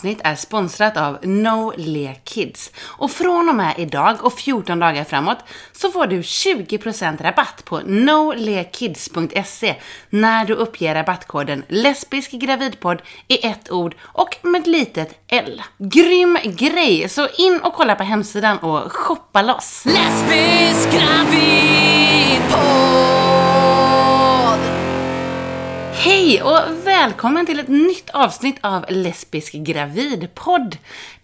avsnitt är sponsrat av No Le Kids. Och från och med idag och 14 dagar framåt så får du 20% rabatt på nolekids.se när du uppger rabattkoden lesbisk gravidpodd i ett ord och med litet L. Grym grej! Så in och kolla på hemsidan och shoppa loss! Lesbisk gravidpodd Hej och välkommen till ett nytt avsnitt av Lesbisk gravidpodd.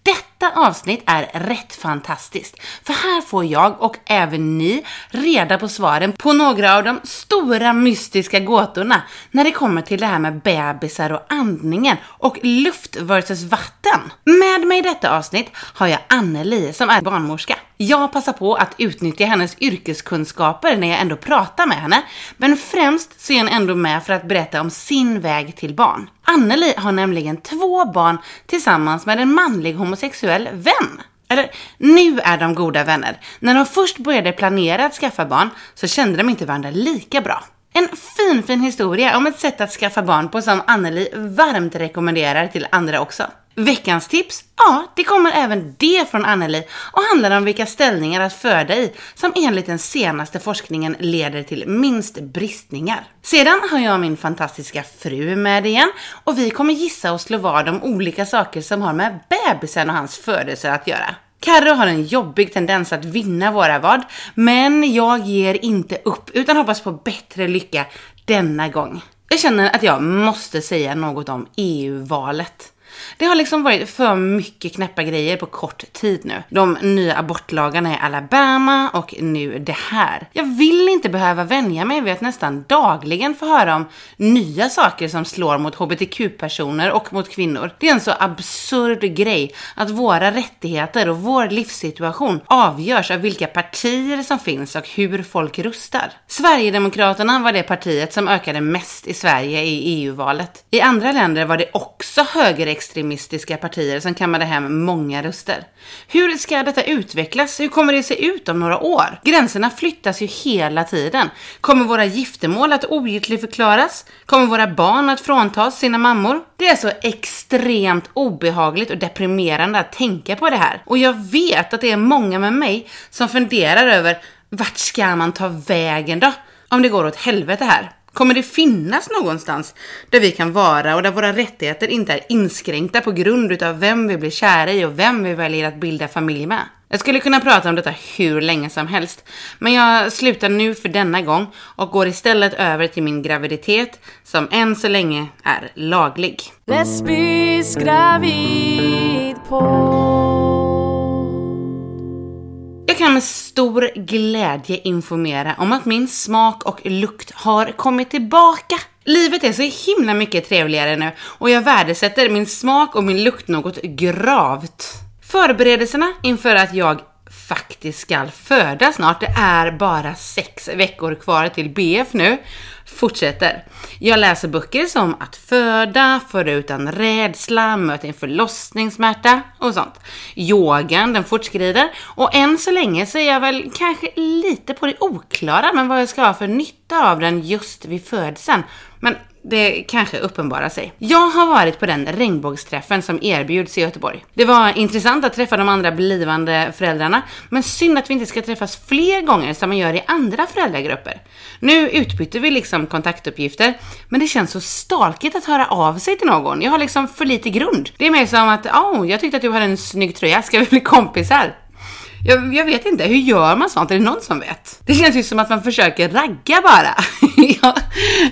Detta avsnitt är rätt fantastiskt, för här får jag och även ni reda på svaren på några av de stora mystiska gåtorna när det kommer till det här med bebisar och andningen och luft versus vatten. Med mig i detta avsnitt har jag Anneli som är barnmorska. Jag passar på att utnyttja hennes yrkeskunskaper när jag ändå pratar med henne, men främst så är hon ändå med för att berätta om sin väg till barn. Anneli har nämligen två barn tillsammans med en manlig homosexuell vän. Eller, nu är de goda vänner. När de först började planera att skaffa barn så kände de inte varandra lika bra. En fin, fin historia om ett sätt att skaffa barn på som Anneli varmt rekommenderar till andra också. Veckans tips? Ja, det kommer även det från Anneli och handlar om vilka ställningar att föda i som enligt den senaste forskningen leder till minst bristningar. Sedan har jag min fantastiska fru med igen och vi kommer gissa och slå vad om olika saker som har med bebisen och hans födelse att göra. Carro har en jobbig tendens att vinna våra vad, men jag ger inte upp utan hoppas på bättre lycka denna gång. Jag känner att jag måste säga något om EU-valet. Det har liksom varit för mycket knäppa grejer på kort tid nu. De nya abortlagarna i Alabama och nu det här. Jag vill inte behöva vänja mig vid att nästan dagligen få höra om nya saker som slår mot hbtq-personer och mot kvinnor. Det är en så absurd grej att våra rättigheter och vår livssituation avgörs av vilka partier som finns och hur folk röstar. Sverigedemokraterna var det partiet som ökade mest i Sverige i EU-valet. I andra länder var det också högerextremism extremistiska partier som kammade hem många röster. Hur ska detta utvecklas? Hur kommer det se ut om några år? Gränserna flyttas ju hela tiden. Kommer våra giftermål att ogiltigförklaras? Kommer våra barn att fråntas sina mammor? Det är så extremt obehagligt och deprimerande att tänka på det här. Och jag vet att det är många med mig som funderar över vart ska man ta vägen då? Om det går åt helvete här. Kommer det finnas någonstans där vi kan vara och där våra rättigheter inte är inskränkta på grund utav vem vi blir kära i och vem vi väljer att bilda familj med? Jag skulle kunna prata om detta hur länge som helst, men jag slutar nu för denna gång och går istället över till min graviditet som än så länge är laglig. Lesbisk gravid på jag kan med stor glädje informera om att min smak och lukt har kommit tillbaka. Livet är så himla mycket trevligare nu och jag värdesätter min smak och min lukt något gravt. Förberedelserna inför att jag faktiskt ska föda snart, det är bara sex veckor kvar till BF nu, fortsätter. Jag läser böcker som Att föda, Föda utan rädsla, Möta en förlossningssmärta och sånt. Yogan, den fortskrider och än så länge så är jag väl kanske lite på det oklara med vad jag ska ha för nytta av den just vid födseln. Men det kanske uppenbarar sig. Jag har varit på den regnbågsträffen som erbjuds i Göteborg. Det var intressant att träffa de andra blivande föräldrarna, men synd att vi inte ska träffas fler gånger som man gör i andra föräldragrupper. Nu utbyter vi liksom kontaktuppgifter, men det känns så stalkigt att höra av sig till någon. Jag har liksom för lite grund. Det är mer som att, åh, oh, jag tyckte att du hade en snygg tröja, ska vi bli kompisar? Jag, jag, vet inte, hur gör man sånt? Är det någon som vet? Det känns ju som att man försöker ragga bara. jag,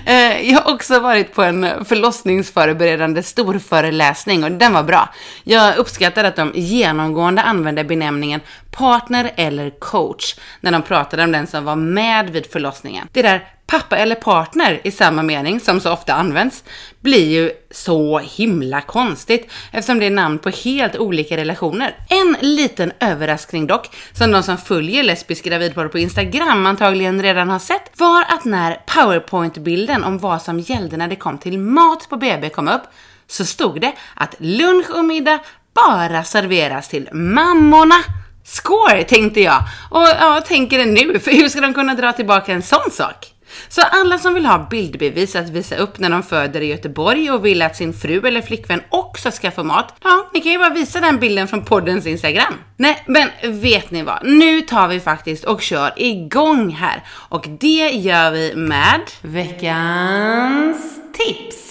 eh, jag har också varit på en förlossningsförberedande storföreläsning och den var bra. Jag uppskattar att de genomgående använder benämningen partner eller coach när de pratade om den som var med vid förlossningen. Det där pappa eller partner i samma mening som så ofta används blir ju så himla konstigt eftersom det är namn på helt olika relationer. En liten överraskning dock, som de som följer lesbisk gravidporr på Instagram antagligen redan har sett, var att när powerpoint-bilden om vad som gällde när det kom till mat på BB kom upp så stod det att lunch och middag bara serveras till mammorna. Score tänkte jag och ja, tänker det nu, för hur ska de kunna dra tillbaka en sån sak? Så alla som vill ha bildbevis att visa upp när de föder i Göteborg och vill att sin fru eller flickvän också ska få mat, ja, ni kan ju bara visa den bilden från poddens Instagram. Nej, men vet ni vad? Nu tar vi faktiskt och kör igång här. Och det gör vi med veckans tips.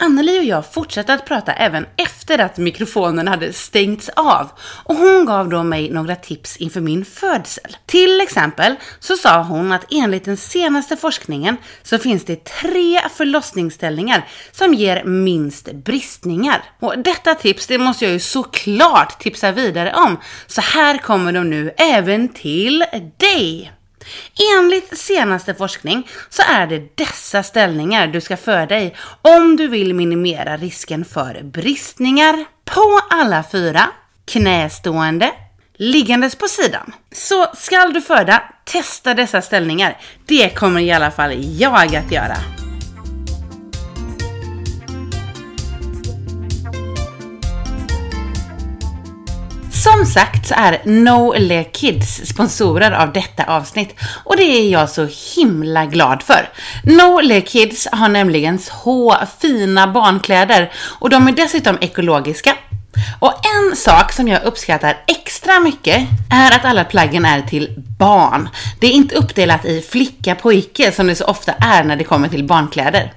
Anneli och jag fortsatte att prata även efter att mikrofonen hade stängts av och hon gav då mig några tips inför min födsel. Till exempel så sa hon att enligt den senaste forskningen så finns det tre förlossningsställningar som ger minst bristningar. Och detta tips det måste jag ju såklart tipsa vidare om, så här kommer de nu även till dig. Enligt senaste forskning så är det dessa ställningar du ska föda i om du vill minimera risken för bristningar på alla fyra, knästående, liggandes på sidan. Så skall du föda, testa dessa ställningar. Det kommer i alla fall jag att göra. Som sagt så är No Le Kids sponsorer av detta avsnitt och det är jag så himla glad för. No Le Kids har nämligen så fina barnkläder och de är dessutom ekologiska. Och en sak som jag uppskattar extra mycket är att alla plaggen är till barn. Det är inte uppdelat i flicka, pojke som det så ofta är när det kommer till barnkläder.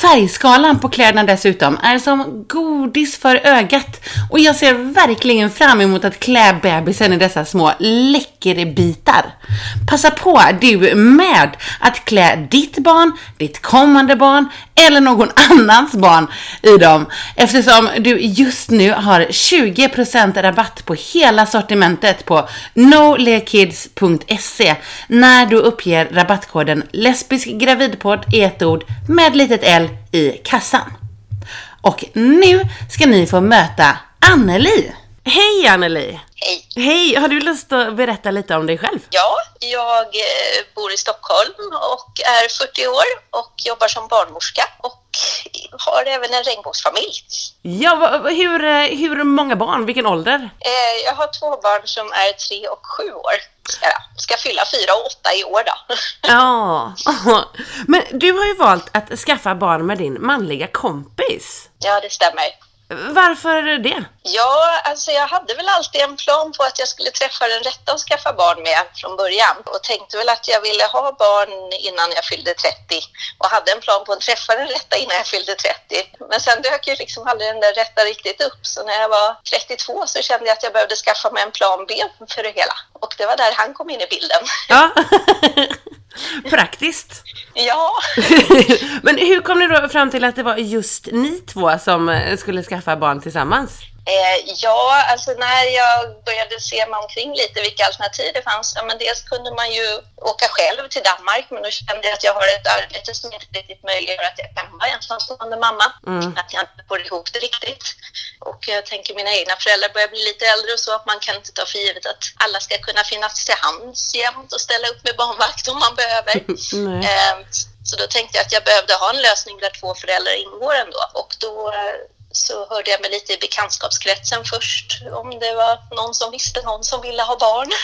Färgskalan på kläderna dessutom är som godis för ögat och jag ser verkligen fram emot att klä bebisen i dessa små läckerbitar. Passa på du med att klä ditt barn, ditt kommande barn eller någon annans barn i dem eftersom du just nu har 20% rabatt på hela sortimentet på nolekids.se när du uppger rabattkoden lesbisk gravidpodd i ett ord med litet L i kassan. Och nu ska ni få möta Anneli. Hej Anneli! Hej! Hej! Har du lust att berätta lite om dig själv? Ja, jag eh, bor i Stockholm och är 40 år och jobbar som barnmorska och har även en regnbågsfamilj. Ja, hur, eh, hur många barn? Vilken ålder? Eh, Jag har två barn som är tre och sju år. Ska, ska fylla fyra och åtta i år då. Ja. Men du har ju valt att skaffa barn med din manliga kompis. Ja, det stämmer. Varför det? Ja, alltså jag hade väl alltid en plan på att jag skulle träffa den rätta att skaffa barn med från början och tänkte väl att jag ville ha barn innan jag fyllde 30 och hade en plan på att träffa den rätta innan jag fyllde 30. Men sen dök ju liksom aldrig den där rätta riktigt upp så när jag var 32 så kände jag att jag behövde skaffa mig en plan B för det hela och det var där han kom in i bilden. Ja. Praktiskt. Ja, Men hur kom ni då fram till att det var just ni två som skulle skaffa barn tillsammans? Eh, ja, alltså när jag började se mig omkring lite vilka alternativ det fanns, ja, men dels kunde man ju åka själv till Danmark, men då kände jag att jag har ett arbete som inte riktigt möjliggör att jag kan vara ensamstående mamma, att jag inte får ihop det riktigt. Och jag tänker mina egna föräldrar börjar bli lite äldre och så, att man kan inte ta för givet att alla ska kunna finnas till hands jämt och ställa upp med barnvakt om man behöver. Eh, Så då tänkte jag att jag behövde ha en lösning där två föräldrar ingår ändå. Och då eh, så hörde jag mig lite i bekantskapskretsen först om det var någon som visste någon som ville ha barn.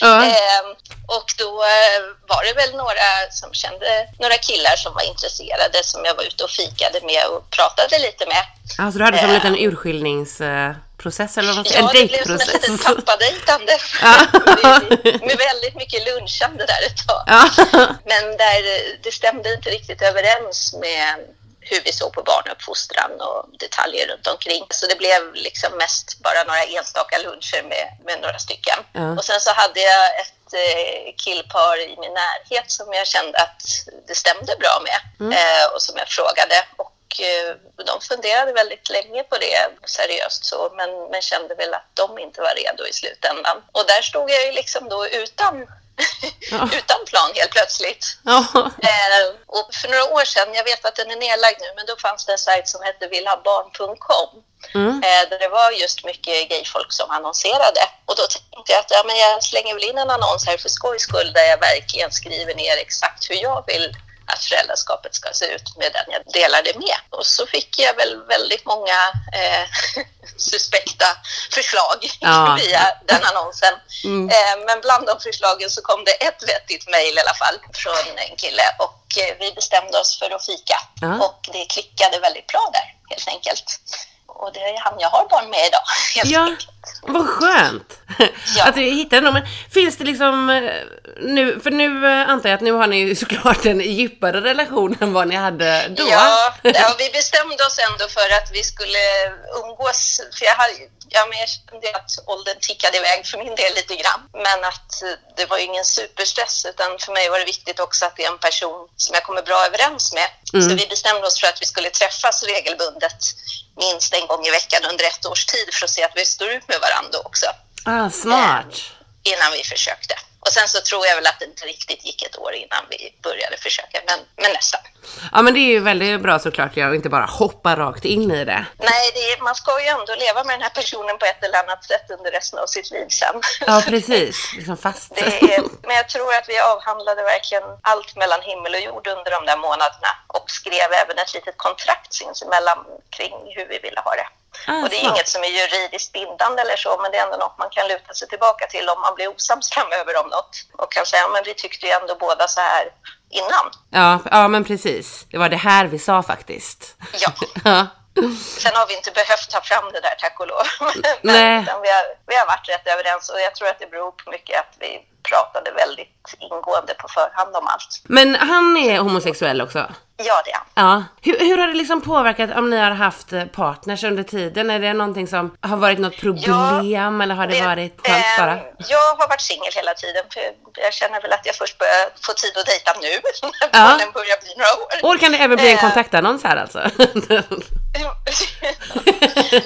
Ja. Ehm, och då eh, var det väl några som kände några killar som var intresserade som jag var ute och fikade med och pratade lite med. Alltså du hade som en liten urskiljningsprocess eller vad man säger? Ja, det blev som ett litet pappadejtande. Ja. med, med väldigt mycket lunchande där ett tag. Ja. Men där eh, det stämde inte riktigt överens med hur vi såg på barnuppfostran och detaljer runt omkring. Så det blev liksom mest bara några enstaka luncher med, med några stycken. Ja. Och sen så hade jag ett eh, killpar i min närhet som jag kände att det stämde bra med eh, och som jag frågade. Och eh, de funderade väldigt länge på det seriöst så, men, men kände väl att de inte var redo i slutändan. Och där stod jag ju liksom då utan, Ja. utan plan helt plötsligt. Ja. Eh, och för några år sedan, jag vet att den är nedlagd nu, men då fanns det en sajt som hette villhabarn.com. Mm. Eh, där det var just mycket gayfolk som annonserade. Och då tänkte jag att ja, men jag slänger väl in en annons här för skojs skull där jag verkligen skriver ner exakt hur jag vill att föräldraskapet ska se ut med den jag delar det med. Och så fick jag väl väldigt många eh, suspekta förslag Ja. via den annonsen. Mm. Eh, men bland de förslagen så kom det ett vettigt mejl i alla fall från en kille och eh, vi bestämde oss för att fika. Ja. Och det klickade väldigt bra där helt enkelt. Och det är han jag har barn med idag. Helt Ja, enkelt. vad skönt! Ja. Att du hittade någon. Finns det liksom eh, nu, för nu eh, antar jag att nu har ni ju såklart en djupare relation än vad ni hade då. Ja, ja, vi bestämde oss ändå för att vi skulle umgås. För jag, hade, ja, men jag kände att åldern tickade iväg för min del lite grann. Men att eh, det var ingen superstress utan för mig var det viktigt också att det är en person som jag kommer bra överens med. Mm. Så vi bestämde oss för att vi skulle träffas regelbundet minst en gång i veckan under ett års tid för att se att vi står ut med varandra också Ah, smart. innan vi försökte. Och sen så tror jag väl att det inte riktigt gick ett år innan vi började försöka, men, men nästan. Ja men det är ju väldigt bra såklart och inte bara hoppa rakt in i det. Nej, det är, man ska ju ändå leva med den här personen på ett eller annat sätt under resten av sitt liv sen. Ja precis, liksom fast. Det är, men jag tror att vi avhandlade verkligen allt mellan himmel och jord under de där månaderna och skrev även ett litet kontrakt sinsemellan kring hur vi ville ha det. Ah, och det är smart. inget som är juridiskt bindande eller så, men det är ändå något man kan luta sig tillbaka till om man blir osams framöver om något. Och kan säga, men vi tyckte ju ändå båda så här innan. Ja, ja men precis. Det var det här vi sa faktiskt. Ja. Ja. Sen har vi inte behövt ta fram det där, tack och lov. Men, Nej. vi, har, vi har varit rätt överens och jag tror att det beror på mycket att vi pratade väldigt ingående på förhand om allt. Men han är homosexuell också? Ja, det är han. Ja. Hur, hur har det liksom påverkat om ni har haft eh, partners under tiden? Är det någonting som har varit något problem eller har det, varit skönt eh, bara? Jag har varit singel hela tiden för jag känner väl att jag först börjar få tid att dejta nu när Ja. barnen börjar bli några år. Och kan det även bli en Eh. kontaktannons här alltså?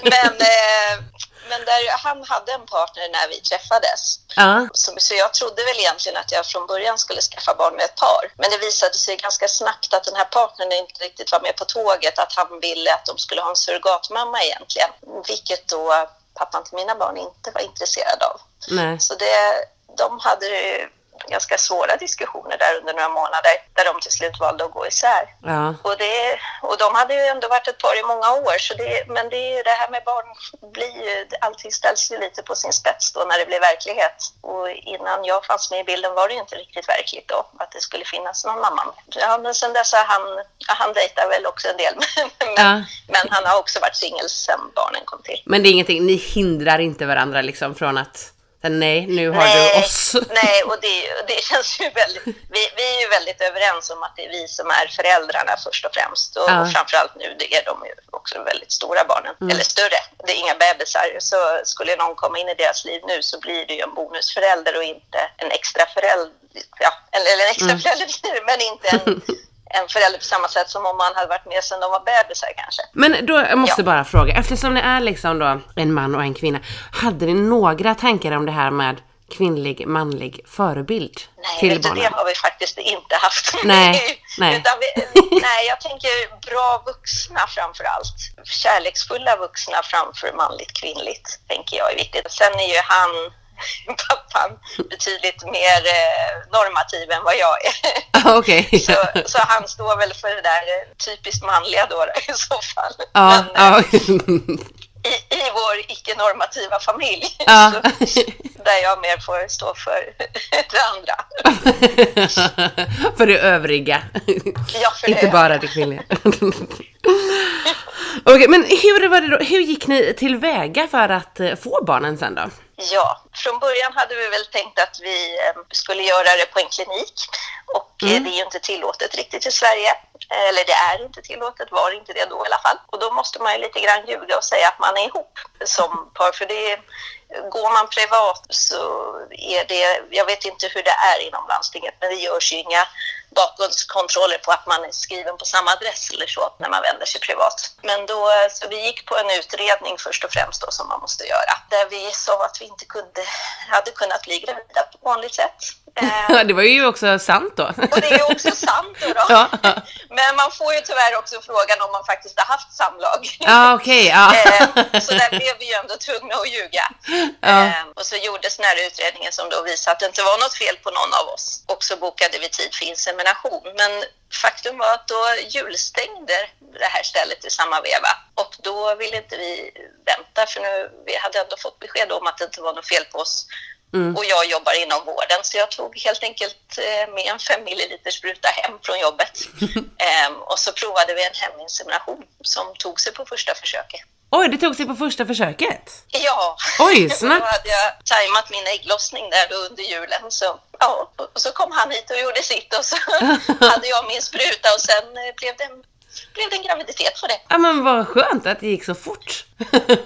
men eh, men där, han hade en partner när vi träffades. ja. Så, så jag trodde väl egentligen att jag från början skulle skaffa barn med ett par. Men det visade sig ganska snabbt att den här partnern inte riktigt var med på tåget. Att han ville att de skulle ha en surrogatmamma egentligen. Vilket då pappan till mina barn inte var intresserad av. Nej. Så det, de hade ju ganska svåra diskussioner där under några månader. Där de till slut valde att gå isär. Ja. Och, det, och de hade ju ändå varit ett par i många år, så det, men det, är det här med barn blir ju, allting ställs ju lite på sin spets då när det blir verklighet. Och innan jag fanns med i bilden var det ju inte riktigt verkligt då, att det skulle finnas någon mamma. Ja, men sen dess har han, ja, han dejtar väl också en del, men, Ja. men han har också varit singel sen barnen kom till. Men det är ingenting, ni hindrar inte varandra liksom från att nej, nu har Nej, du oss. nej, och det, det känns ju väldigt... Vi, vi är ju väldigt överens om att det är vi som är föräldrarna först och främst. Och, Ja. och framförallt nu, det är de ju också väldigt stora barnen. Mm. Eller större. Det är inga bebisar. Så skulle någon komma in i deras liv nu så blir det ju en bonusförälder och inte en extra förälder. Ja, eller, en extra Mm. förälder, men inte en, en förälder på samma sätt som om man hade varit med sedan de var bebisar kanske. Men då jag måste Ja. bara fråga, eftersom ni är liksom då en man och en kvinna, hade ni några tankar om det här med kvinnlig, manlig förebild Nej, till vet barnen? det har vi faktiskt inte haft. Nej, nej. Vi, nej, jag tänker bra vuxna framför allt. Kärleksfulla vuxna framför manligt kvinnligt, tänker jag är viktigt. Sen är ju han, pappan, betydligt mer eh, normativ än vad jag är. Ah, Okej. Så, så han står väl för det där eh, typiskt manliga då, i så fall. Ja, Men, ja. i, I vår icke-normativa familj, Ja. så, där jag mer får stå för det andra. för det övriga. Ja, för Inte det. bara det kvinnliga. Okej, men hur, var det då, hur gick ni tillväga för att få barnen sen då? Ja, från början hade vi väl tänkt att vi eh, skulle göra det på en klinik och eh, Mm. det är ju inte tillåtet riktigt i Sverige. Eh, Eller det är inte tillåtet, var inte det då i alla fall. Och då måste man ju lite grann ljuga och säga att man är ihop som par. För det, går man privat så är det, jag vet inte hur det är inom landstinget, men det görs ju inga bakgrundskontroller på att man är skriven på samma adress eller så när man vänder sig privat. Men då, eh, så vi gick på en utredning först och främst då som man måste göra. Där vi sa att vi inte kunde, hade kunnat bli gravida på vanligt sätt. Eh, det var ju också sant då. och det är också sant då. då. Ja. Men man får ju tyvärr också frågan om man faktiskt har haft samlag. Ja, okej. ja. Eh, så där blev vi ju ändå tvungna att ljuga. Ja. Eh, Och så gjordes den här utredningen som då visade att det inte var något fel på någon av oss. Och så bokade vi tid för insemination. Men faktum var att då julstängde det här stället i samma veva. Och då ville inte vi vänta för nu, vi hade ändå fått besked om att det inte var något fel på oss. Och jag jobbar inom vården så jag tog helt enkelt eh, med en fem milliliter spruta hem från jobbet. Ehm, och så provade vi en heminsemination som tog sig på första försöket. Oj, det tog sig på första försöket. Ja. Oj, Då snabbt. hade jag tajmat min ägglossning där då under julen. Så, ja, och så kom han hit och gjorde sitt och så hade jag min spruta och sen eh, blev det en, blev det en graviditet för det. Ja, men vad skönt att det gick så fort.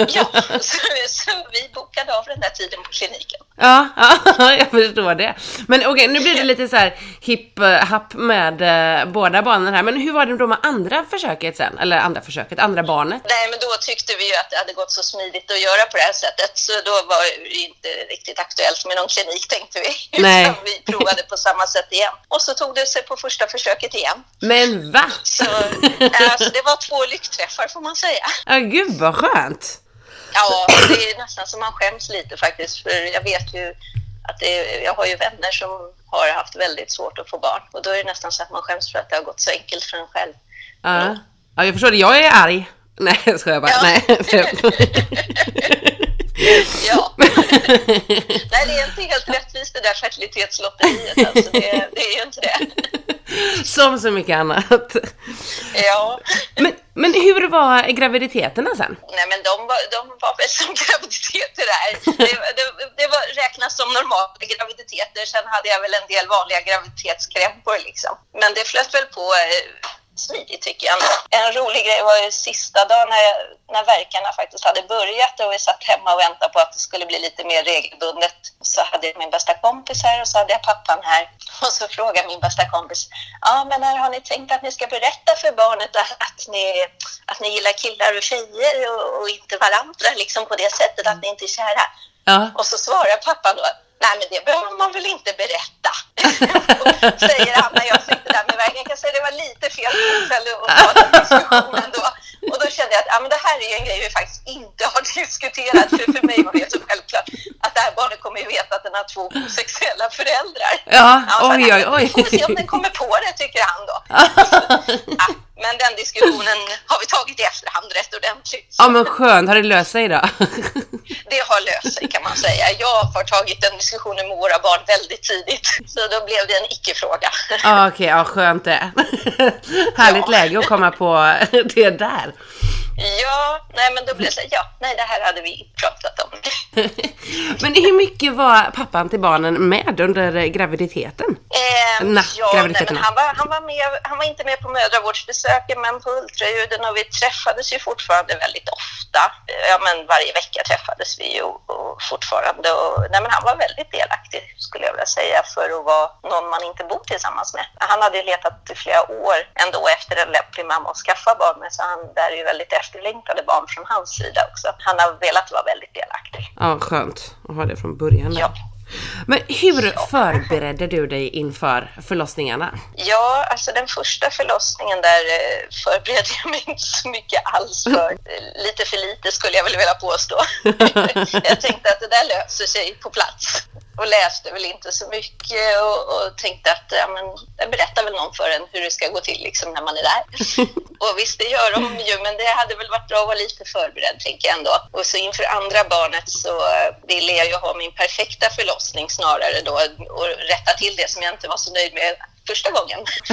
Ja, så, så vi bokade av den där tiden på kliniken. Ja, ja, jag förstår det. Men okej, nu blir det lite så här hipp eh, med eh, båda barnen här. Men hur var det då med andra försöket sen? Eller andra försöket, andra barnet? Nej, men då tyckte vi ju att det hade gått så smidigt att göra på det här sättet. Så då var det inte riktigt aktuellt med någon klinik tänkte vi. Nej. Utan vi provade på samma sätt igen. Och så tog det sig på första försöket igen. Men va? Så alltså, det var två lyckträffar får man säga. Ja, gud vad skönt. Ja, det är nästan som man skäms lite faktiskt. För jag vet ju att är, jag har ju vänner som har haft väldigt svårt att få barn. Och då är det nästan så att man skäms för att det har gått så enkelt för en själv. Ja, ja jag förstår det. Jag är arg. Nej, jag skojar bara. Ja. Nej. Ja. Nej, det är inte helt rättvist det där fertilitetslotteriet. Alltså, det, det är inte det. Som så mycket annat. Ja. Men, men hur var graviditeterna sen? Nej, men de var, de var väl som graviditeter är. Det, det, det var, räknas som normala graviditeter. Sen hade jag väl en del vanliga graviditetskrämpor liksom. Men det flöt väl på eh, smidigt tycker jag. En rolig grej var ju sista dagen när, jag, när verkarna faktiskt hade börjat och vi satt hemma och väntade på att det skulle bli lite mer regelbundet. Så hade jag min bästa kompis här och så hade jag pappan här. Och så frågade min bästa kompis, ja men när har ni tänkt att ni ska berätta för barnet att, ni, att ni gillar killar och tjejer och, och inte varandra liksom på det sättet, att ni inte är kära? Ja. Och så svarar pappan då, nej men det behöver man väl inte berätta. säger han när jag sitter där med vägen. Jag kan säga det var lite fel tillfälle att ta den diskussionen då. Och då kände jag att ja, men det här är ju en grej vi faktiskt inte har diskuterat. För för mig var det så självklart att det här barnet kommer ju veta att den har två homosexuella föräldrar. Ja, så oj, oj, oj. Får se om den kommer på det, tycker han då. ja, men den diskussionen har vi tagit i efterhand rätt ordentligt. Ja men skönt, har det löst sig då? Det har löst sig kan man säga. Jag har tagit den diskussionen med våra barn väldigt tidigt. Så då blev det en icke-fråga. Ja okej, ja skönt det. Härligt Ja. läge att komma på det där. Ja, nej men då blev det ja, nej det här hade vi pratat om. Men hur mycket var pappan till barnen med under graviditeten? Eh, Na, ja, nej, graviditeterna. men han, var, han, var med, han var inte med på mödravårdsbesöken men på ultraljuden och vi träffades ju fortfarande väldigt ofta. Eh, Ja, men varje vecka träffades vi ju och, och fortfarande. Och, nej, men han var väldigt delaktig skulle jag vilja säga för att vara någon man inte bor tillsammans med. Han hade ju letat i flera år ändå efter en lämplig mamma att skaffa barn med så han, där är ju väldigt efterlängtade barn från hans sida också. Han har velat vara väldigt delaktig. Ja, skönt att ha det från början. Ja. Men hur förberedde du dig inför förlossningarna? Ja, alltså den första förlossningen där eh, förberedde jag mig inte så mycket alls för. Lite för lite skulle jag väl vilja påstå. jag tänkte att det där löser sig på plats. Och läste väl inte så mycket och, och tänkte att ja, men, jag berättar väl någon för en hur det ska gå till liksom, när man är där. och visst, det gör de ju, men det hade väl varit bra att vara lite förberedd, tänker jag ändå. Och så inför andra barnet så eh, ville jag ju ha min perfekta förlossning snarare då och rätta till det som jag inte var så nöjd med första gången.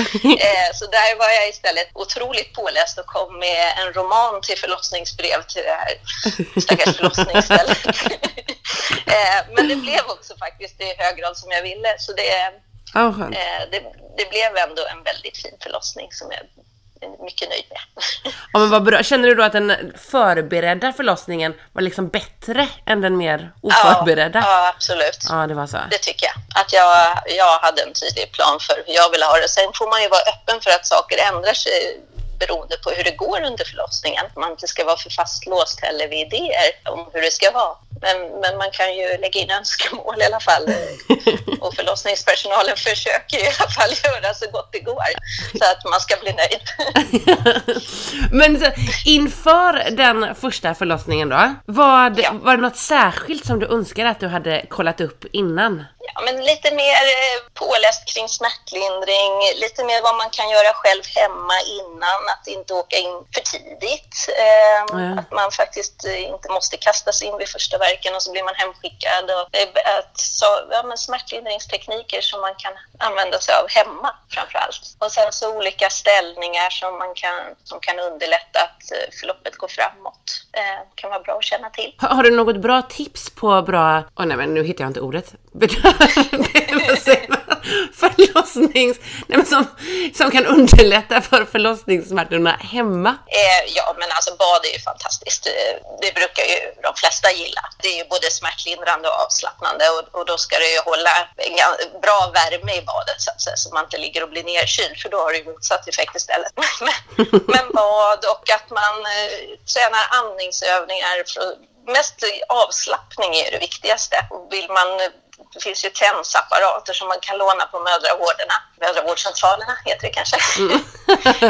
eh, så där var jag istället otroligt påläst och kom med en roman till förlossningsbrev till det här stackars förlossningsstället. eh, men det blev också faktiskt i hög grad som jag ville. Så det, eh, det, det blev ändå en väldigt fin förlossning som jag mycket nöjd med. Ja, men vad bra. Känner du då att den förberedda förlossningen var liksom bättre än den mer oförberedda? Ja, ja, absolut. Ja, det var så. Det tycker jag. Att jag, jag hade en tydlig plan för hur jag ville ha det. Sen får man ju vara öppen för att saker ändrar sig beroende på hur det går under förlossningen. Man inte ska vara för fastlåst heller vid idéer om hur det ska vara. Men, men man kan ju lägga in önskemål i alla fall. Och förlossningspersonalen försöker i alla fall göra så gott det går så att man ska bli nöjd. Men så, inför den första förlossningen då, vad, Ja. var det något särskilt som du önskade att du hade kollat upp innan? Ja, men lite mer eh, påläst kring smärtlindring, lite mer vad man kan göra själv hemma innan, att inte åka in för tidigt. Eh, Ja. Att man faktiskt inte måste kastas in vid första huvudvärken och så blir man hemskickad. Och, att, så, ja, men smärtlindringstekniker som man kan använda sig av hemma framför allt. Och sen så olika ställningar som, man kan, som kan underlätta att eh, förloppet går framåt. Eh, kan vara bra att känna till. Har, har du något bra tips på bra... Oh, nej men nu hittar jag inte ordet. Förlossnings... Nej men som, som kan underlätta för förlossningssmärtorna hemma. Eh, ja, men alltså bad är ju fantastiskt. Eh, det brukar ju de flesta gilla. Det är ju både smärtlindrande och avslappnande och, och då ska det ju hålla en bra värme i badet så att säga, så man inte ligger och blir nedkyld för då har det ju motsatt effekt istället. Men, men bad och att man eh, tränar andningsövningar. För, mest avslappning är det viktigaste. Vill man det finns ju tensapparater som man kan låna på mödravårderna. Mödravårdscentralerna heter det kanske.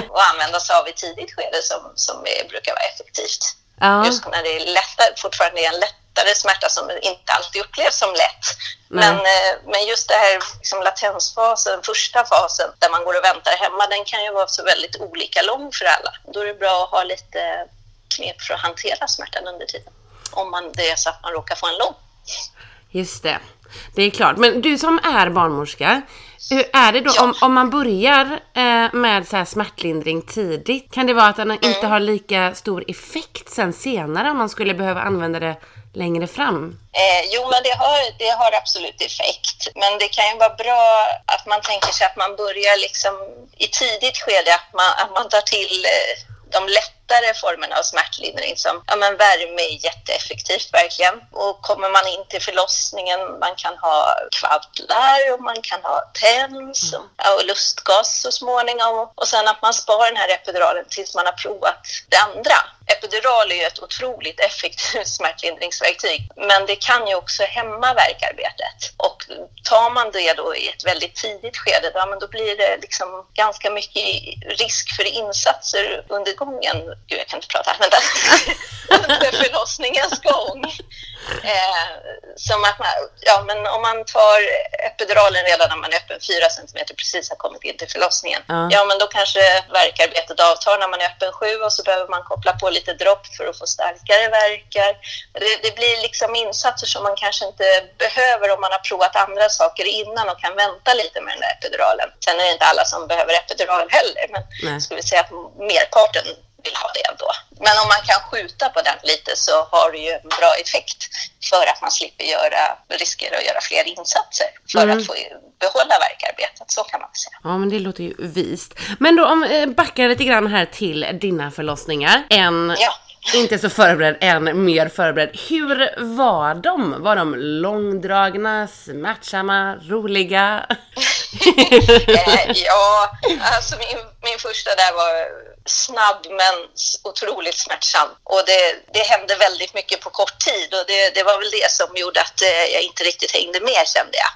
och använda sig av i tidigt skede som, som är, brukar vara effektivt. Ja. Just när det är lättare, fortfarande är en lättare smärta som inte alltid upplevs som lätt. Men, eh, men just det här liksom latensfasen, första fasen där man går och väntar hemma, den kan ju vara så väldigt olika lång för alla. Då är det bra att ha lite knep för att hantera smärtan under tiden. Om man, det är så att man råkar få en lång. Just det. Det är klart. Men du som är barnmorska, hur är det då Ja. om, om man börjar eh, med så här smärtlindring tidigt? Kan det vara att den Mm. inte har lika stor effekt sen senare om man skulle behöva använda det längre fram? Eh, jo, men det har, det har absolut effekt. Men det kan ju vara bra att man tänker sig att man börjar liksom i tidigt skede, att man, att man tar till eh, de lättare formerna av smärtlindring som ja, men värme är jätteeffektivt verkligen. Och kommer man in till förlossningen, man kan ha kvaddlar och man kan ha TENS och, ja, och lustgas så småningom. Och sen att man sparar den här epiduralen tills man har provat det andra. Epidural är ju ett otroligt effektivt smärtlindringsverktyg, men det kan ju också hämma värkarbetet. Och tar man det då i ett väldigt tidigt skede, då, men då blir det liksom ganska mycket risk för insatser under gången. Gud, jag kan inte prata. Vänta. under förlossningens gång. Eh, som att man, ja, men om man tar epiduralen redan när man är öppen 4 centimeter precis har kommit in till förlossningen. Ja. Ja, men då kanske värkarbetet avtar när man är öppen 7 och så behöver man koppla på lite dropp för att få starkare verkar. Det, det blir liksom insatser som man kanske inte behöver om man har provat andra saker innan och kan vänta lite med den där epiduralen. Sen är det inte alla som behöver epidural heller, men Nej. vi säga att merparten vill ha det ändå. Men om man kan skjuta på den lite så har det ju en bra effekt för att man slipper göra, riskera att göra fler insatser för Mm. att få behålla verkarbetet. Så kan man säga. Ja, men det låter ju vist. Men då om eh, backar lite grann här till dina förlossningar. En Ja. inte så förberedd, en mer förberedd. Hur var de? Var de långdragna, smärtsamma, roliga? Eh, ja, alltså min, min första där var snabb men otroligt smärtsam. Och det, det hände väldigt mycket på kort tid och det, det var väl det som gjorde att eh, jag inte riktigt hängde med kände jag.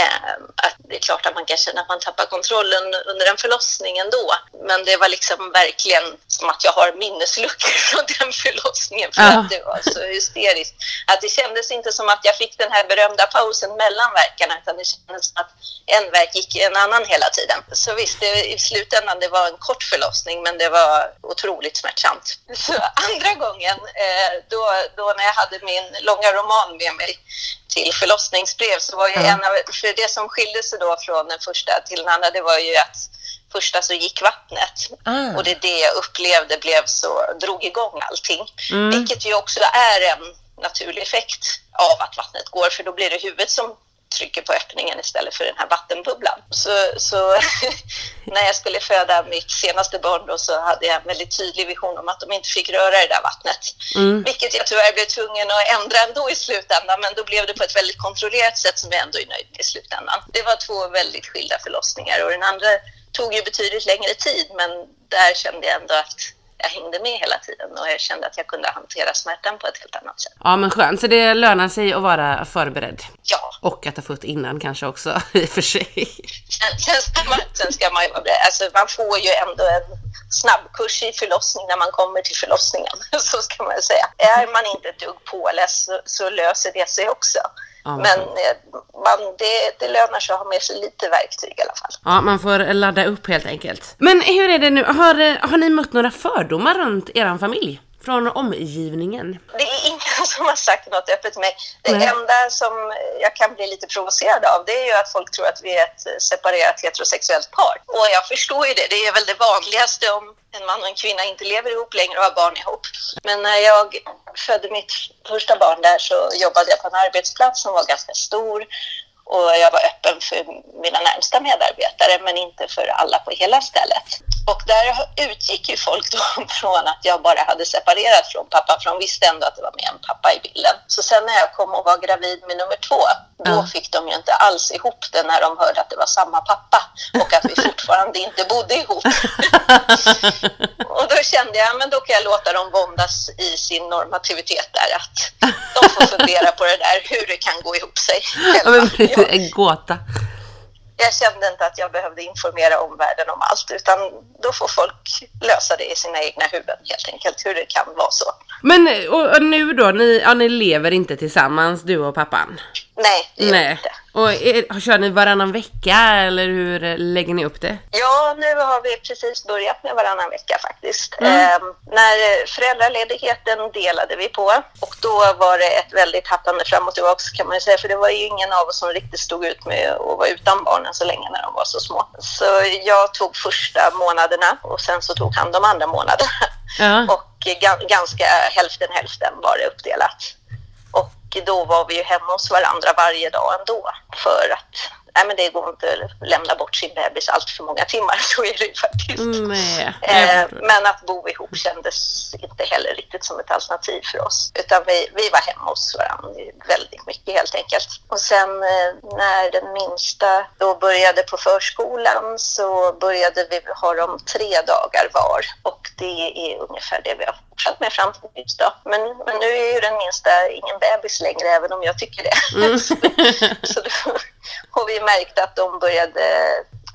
Eh, att det är klart att man kan känna att man tappar kontrollen under en förlossning ändå. Men det var liksom verkligen som att jag har minnesluckor från den förlossningen för Ja. att det var så hysteriskt. Att det kändes inte som att jag fick den här berömda pausen mellan verkarna utan det kändes som att en verk gick en annan hela tiden. Så visst, det, i slutändan det var en kort förlossning men det var otroligt smärtsamt. Så andra gången, eh, då, då när jag hade min långa roman med mig till förlossningsbrev så var ju en av, för det som skilde sig då från den första till den andra det var ju att första så gick vattnet Ah. och det är det jag upplevde blev så, drog igång allting. Mm. Vilket ju också är en naturlig effekt av att vattnet går för då blir det huvudet som trycker på öppningen istället för den här vattenbubblan. Så, så när jag skulle föda mitt senaste barn då så hade jag en väldigt tydlig vision om att de inte fick röra det där vattnet. Mm. Vilket jag tyvärr blev tvungen att ändra ändå i slutändan men då blev det på ett väldigt kontrollerat sätt som jag ändå är nöjd med i slutändan. Det var två väldigt skilda förlossningar och den andra tog ju betydligt längre tid men där kände jag ändå att jag hängde med hela tiden och jag kände att jag kunde hantera smärtan på ett helt annat sätt. Ja men skönt, så det lönar sig att vara förberedd. Ja, Och att ha fått innan kanske också i och för sig. sen, sen, ska man, sen ska man ju vara beredd. Alltså, man får ju ändå en snabbkurs i förlossning när man kommer till förlossningen, så ska man säga. Är man inte ett dugg påläst så, så löser det sig också. Ja, Men eh, man, det, det lönar sig att ha med sig lite verktyg i alla fall. Ja, man får ladda upp helt enkelt. Men hur är det nu? Har, eh, har ni mött några fördomar runt er familj? Från omgivningen? Det är ingen som har sagt något öppet till mig. Det Nej. enda som jag kan bli lite provocerad av det är ju att folk tror att vi är ett separerat heterosexuellt par. Och jag förstår ju det. Det är väl det vanligaste om en man och en kvinna inte lever ihop längre och har barn ihop. Men när jag födde mitt första barn där så jobbade jag på en arbetsplats som var ganska stor och jag var öppen för mina närmsta medarbetare men inte för alla på hela stället. Och där utgick ju folk då från att jag bara hade separerat från pappa för de visste ändå att det var med en pappa i bilden. Så sen när jag kom och var gravid med nummer två, då Ja. fick de ju inte alls ihop det när de hörde att det var samma pappa och att vi fortfarande inte bodde ihop. Och då kände jag, men då kan jag låta dem våndas i sin normativitet där, att de får fundera på det där, hur det kan gå ihop sig Ja, men en gåta jag kände inte att jag behövde informera omvärlden om allt, utan då får folk lösa det i sina egna huvuden helt enkelt, hur det kan vara så. Men och, och nu då, ni, ja, ni lever inte tillsammans du och pappan? Nej, det Nej. inte. Och är, kör ni varannan vecka eller hur lägger ni upp det? Ja, nu har vi precis börjat med varannan vecka faktiskt. Mm. Eh, när föräldraledigheten delade vi på och då var det ett väldigt hattande fram och tillbaka kan man ju säga, för det var ju ingen av oss som riktigt stod ut med att vara utan barnen så länge när de var så små. Så jag tog första månaderna och sen så tog han de andra månaderna. Ja. Och ga- ganska hälften hälften var det uppdelat. Och då var vi ju hemma hos varandra varje dag ändå för att nej men det går inte att lämna bort sin bebis allt för många timmar, så är det ju faktiskt. Nej, jag Eh, men att bo ihop kändes inte heller riktigt som ett alternativ för oss. Utan vi, vi var hemma hos varandra väldigt mycket helt enkelt. Och sen eh, när den minsta då började på förskolan så började vi ha dem tre dagar var. Och det är ungefär det vi har fortsatt med fram till just då. Men, men nu är ju den minsta ingen bebis längre, även om jag tycker det. Mm. så då, och vi märkte att de började,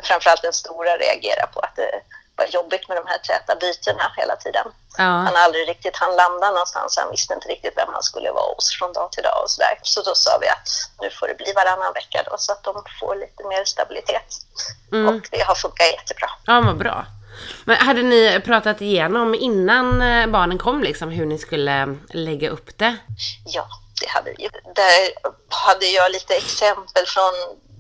framförallt den stora, reagera på att det var jobbigt med de här täta bytena hela tiden. Ja. Han aldrig riktigt han landa någonstans. Han visste inte riktigt vem han skulle vara hos från dag till dag och sådär. Så då sa vi att nu får det bli varannan vecka då så att de får lite mer stabilitet. Mm. Och det har funkat jättebra. Ja, vad bra. Men hade ni pratat igenom innan eh, barnen kom liksom hur ni skulle eh, lägga upp det? Ja, det hade vi. Där hade jag lite exempel från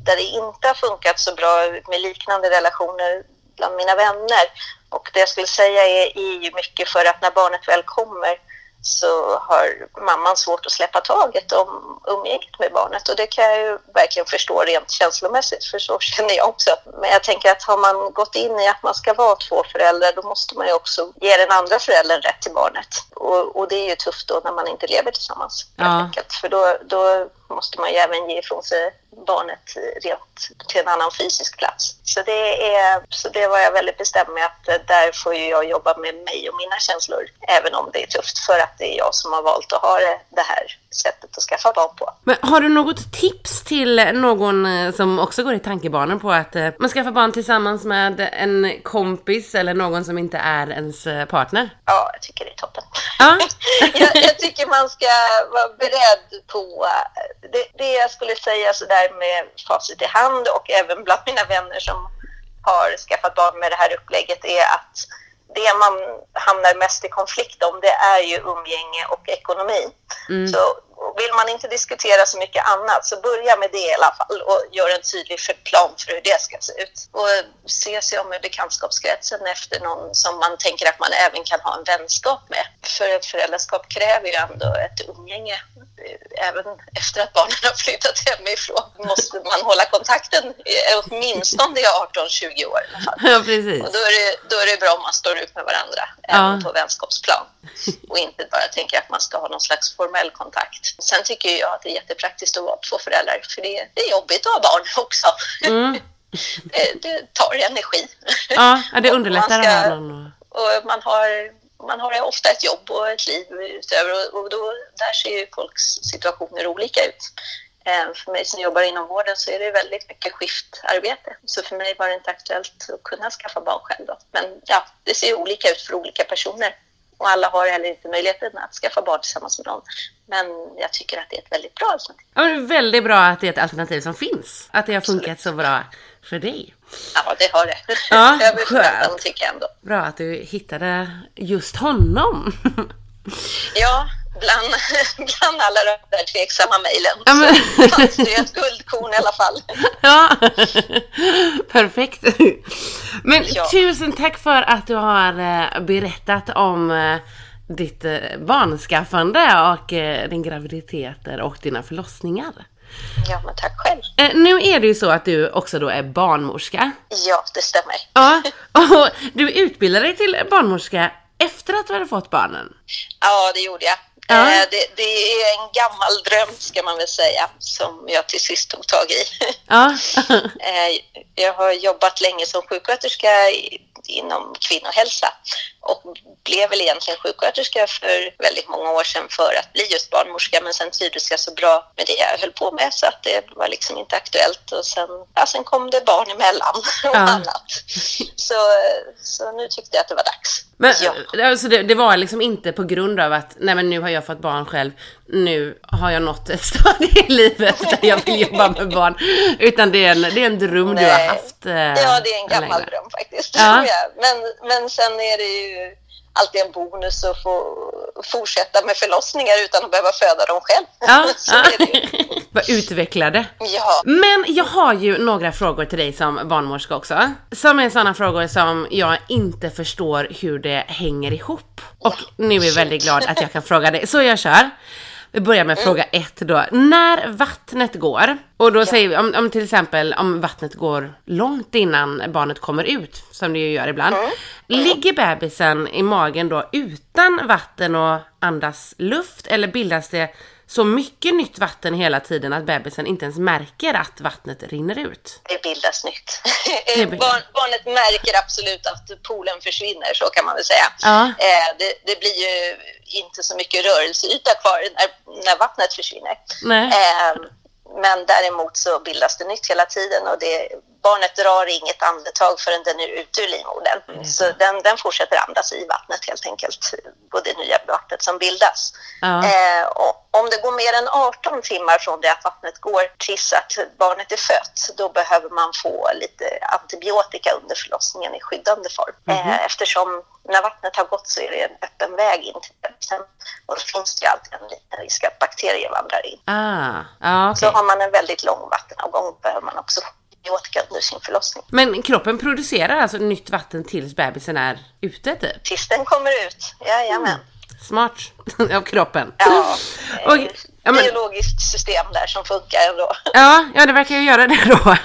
där det inte har funkat så bra med liknande relationer bland mina vänner. Och det jag skulle säga är, är ju mycket för att när barnet väl kommer så har mamman svårt att släppa taget om umgänget med barnet och det kan jag ju verkligen förstå rent känslomässigt för så känner jag också. Men jag tänker att har man gått in i att man ska vara två föräldrar då måste man ju också ge den andra föräldern rätt till barnet. Och, och det är ju tufft då när man inte lever tillsammans. Ja. För då, då måste man ju även ge ifrån sig barnet rent till en annan fysisk plats. Så det, är, så det var jag väldigt bestämd med att eh, där får ju jag jobba med mig och mina känslor. Även om det är tufft för att det är jag som har valt att ha det här sättet att skaffa barn på. Men har du något tips till någon eh, som också går i tankebanan på att eh, man skaffar barn tillsammans med en kompis eller någon som inte är ens eh, partner? Ja, jag tycker det är toppen. Ja. jag, jag tycker man ska vara beredd på... Det, det jag skulle säga så där med facit i hand och även bland mina vänner som har skaffat barn med det här upplägget är att det man hamnar mest i konflikt om det är ju umgänge och ekonomi. Så vill man inte diskutera så mycket annat så börja med det i alla fall och gör en tydlig plan för hur det ska se ut. Och se sig om i bekantskapskretsen efter någon som man tänker att man även kan ha en vänskap med. För ett föräldraskap kräver ju ändå ett umgänge. Även efter att barnen har flyttat hemifrån måste man hålla kontakten åtminstone i 18-20 år. i alla fall. ja, precis. Och då är, det, då är det bra om man står ut med varandra, Ja. även på vänskapsplan. Och inte bara tänker att man ska ha någon slags formell kontakt. Sen tycker jag att det är jättepraktiskt att vara två föräldrar, för det, det är jobbigt att ha barn också. Mm. Det, det tar energi. Ja, det underlättar ska- här. någon- Och man har man har ofta ett jobb och ett liv utöver och, och då, där ser ju folks situationer olika ut. Eh, för mig som jobbar inom vården så är det väldigt mycket skiftarbete. Så för mig var det inte aktuellt att kunna skaffa barn själv. Då. Men ja, det ser olika ut för olika personer. Och alla har heller inte möjligheten att skaffa barn tillsammans med någon. Men jag tycker att det är ett väldigt bra alternativ. Ja, men det är väldigt bra att det är ett alternativ som finns. Att det har funkat så bra för dig. Ja, det har det. Ja, Över förväntan tycker jag ändå. Bra att du hittade just honom. Ja, bland, bland alla de där tveksamma mejlen Ja, men- så fanns det ett guldkorn i alla fall. Ja, perfekt. Men Ja. tusen tack för att du har eh, berättat om eh, ditt eh, barnskaffande och din graviditeter och dina förlossningar. Ja, men tack själv. Nu är det ju så att du också då är barnmorska. Ja, det stämmer. Ja, och du utbildade dig till barnmorska efter att du hade fått barnen. Ja, det gjorde jag. Ja. Eh, Det, det är en gammal dröm, ska man väl säga, som jag till sist tog tag i. Ja, Eh, Jag har jobbat länge som sjuksköterska inom kvinnohälsa och blev väl egentligen sjuksköterska för väldigt många år sedan för att bli just barnmorska men sen trivdes jag så bra med det jag höll på med så att det var liksom inte aktuellt och sen, ja, sen kom det barn emellan och Ja. annat. Så, så nu tyckte jag att det var dags. men ja. alltså det, det var liksom inte på grund av att nej men nu har jag fått barn själv, nu har jag nått ett stadie i livet där jag vill jobba med barn. Utan det är en, det är en dröm du har Nej. haft. eh, Ja, det är en gammal länge. dröm faktiskt. Ja. Men, men sen är det ju alltid en bonus att få fortsätta med förlossningar utan att behöva föda dem själv. Ja, ju. Vad utvecklade. Ja, Men jag har ju några frågor till dig som barnmorska också. Som är sådana frågor som jag inte förstår hur det hänger ihop. Och nu är jag väldigt glad att jag kan fråga dig. Så jag kör. Vi börjar med fråga ett då. När vattnet går, och då säger vi om, om till exempel om vattnet går långt innan barnet kommer ut, som det ju gör ibland. Ligger bebisen i magen då utan vatten och andas luft eller bildas det så mycket nytt vatten hela tiden att bebisen inte ens märker att vattnet rinner ut? det bildas nytt. Det bildas. Barn, barnet märker absolut att poolen försvinner, så kan man väl säga. Ja. Eh, det, det blir ju inte så mycket rörelseyta kvar när, när vattnet försvinner. Nej. Eh, men däremot så bildas det nytt hela tiden och det, barnet drar inget andetag förrän den är ute ur livmodern. Så den, den fortsätter andas i vattnet helt enkelt, och det nya vattnet som bildas. Ja. Eh, om det går mer än 18 timmar från det att vattnet går tills att barnet är fött, då behöver man få lite antibiotika under förlossningen i skyddande form. Eh, eftersom när vattnet har gått så är det en öppen väg in till bebisen och då finns det ju alltid en liten risk att bakterier vandrar in. Ah, ja Så okej. har man en väldigt lång vattenavgång behöver man också antibiotika under sin förlossning. Men kroppen producerar alltså nytt vatten tills bebisen är ute typ? Tills den kommer ut, jajamän. Smart av kroppen. Ja, Och, ja, men, biologiskt system där som funkar ändå. ja, ja, det verkar ju göra det då.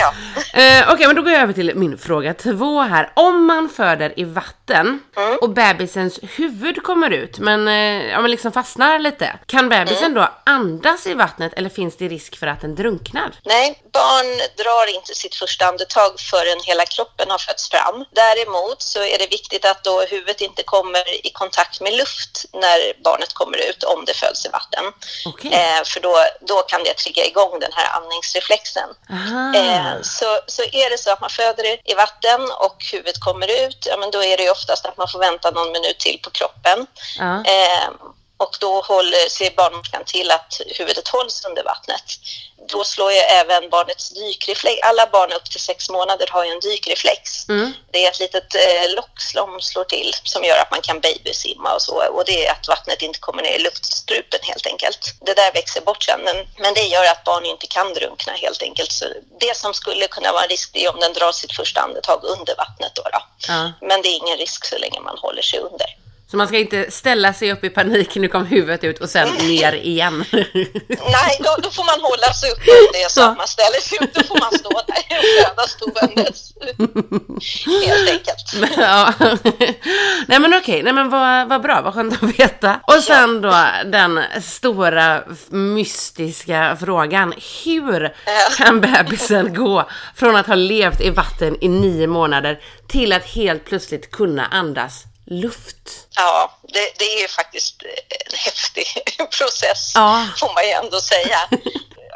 ja. Eh, Okej, men då går jag över till min fråga två här. Om man föder i vatten Mm. och bebisens huvud kommer ut, men, eh, ja, men liksom fastnar lite. Kan bebisen Mm. då andas i vattnet eller finns det risk för att den drunknar? Nej, barn drar inte sitt första andetag förrän hela kroppen har fötts fram. Däremot så är det viktigt att då huvudet inte kommer i kontakt med luft när barnet kommer ut om det föds i vatten. Okej. Eh, för då, då kan det trigga igång den här andningsreflexen. Eh, så, så är det så att man föder i vatten och huvudet kommer ut, ja, men då är det ju oftast att man får vänta någon minut till på kroppen. Ja. Eh, och då håller, ser barnmorskan till att huvudet hålls under vattnet. Då slår ju även barnets dykreflex. Alla barn upp till sex månader har ju en dykreflex. Mm. Det är ett litet eh, lock som slår till som gör att man kan babysimma och så. Och det är att vattnet inte kommer ner i luftstrupen helt enkelt. Det där växer bort sen. Men, men det gör att barn inte kan drunkna helt enkelt. Så det som skulle kunna vara en risk det är om den drar sitt första andetag under vattnet. Då, då. Ja. Men det är ingen risk så länge man håller sig under. Så man ska inte ställa sig upp i panik, nu kom huvudet ut och sen ner igen. Nej, då, då får man hålla sig uppe om det är så att man ställer sig upp. Då får man stå där och föda ståendes. Helt enkelt. ja. Nej men okej, nej men vad, vad bra, vad skönt att veta. Och sen då den stora mystiska frågan. Hur kan bebisen gå från att ha levt i vatten i nio månader till att helt plötsligt kunna andas luft. Ja, det, det är faktiskt en häftig process, Ja. får man ju ändå säga.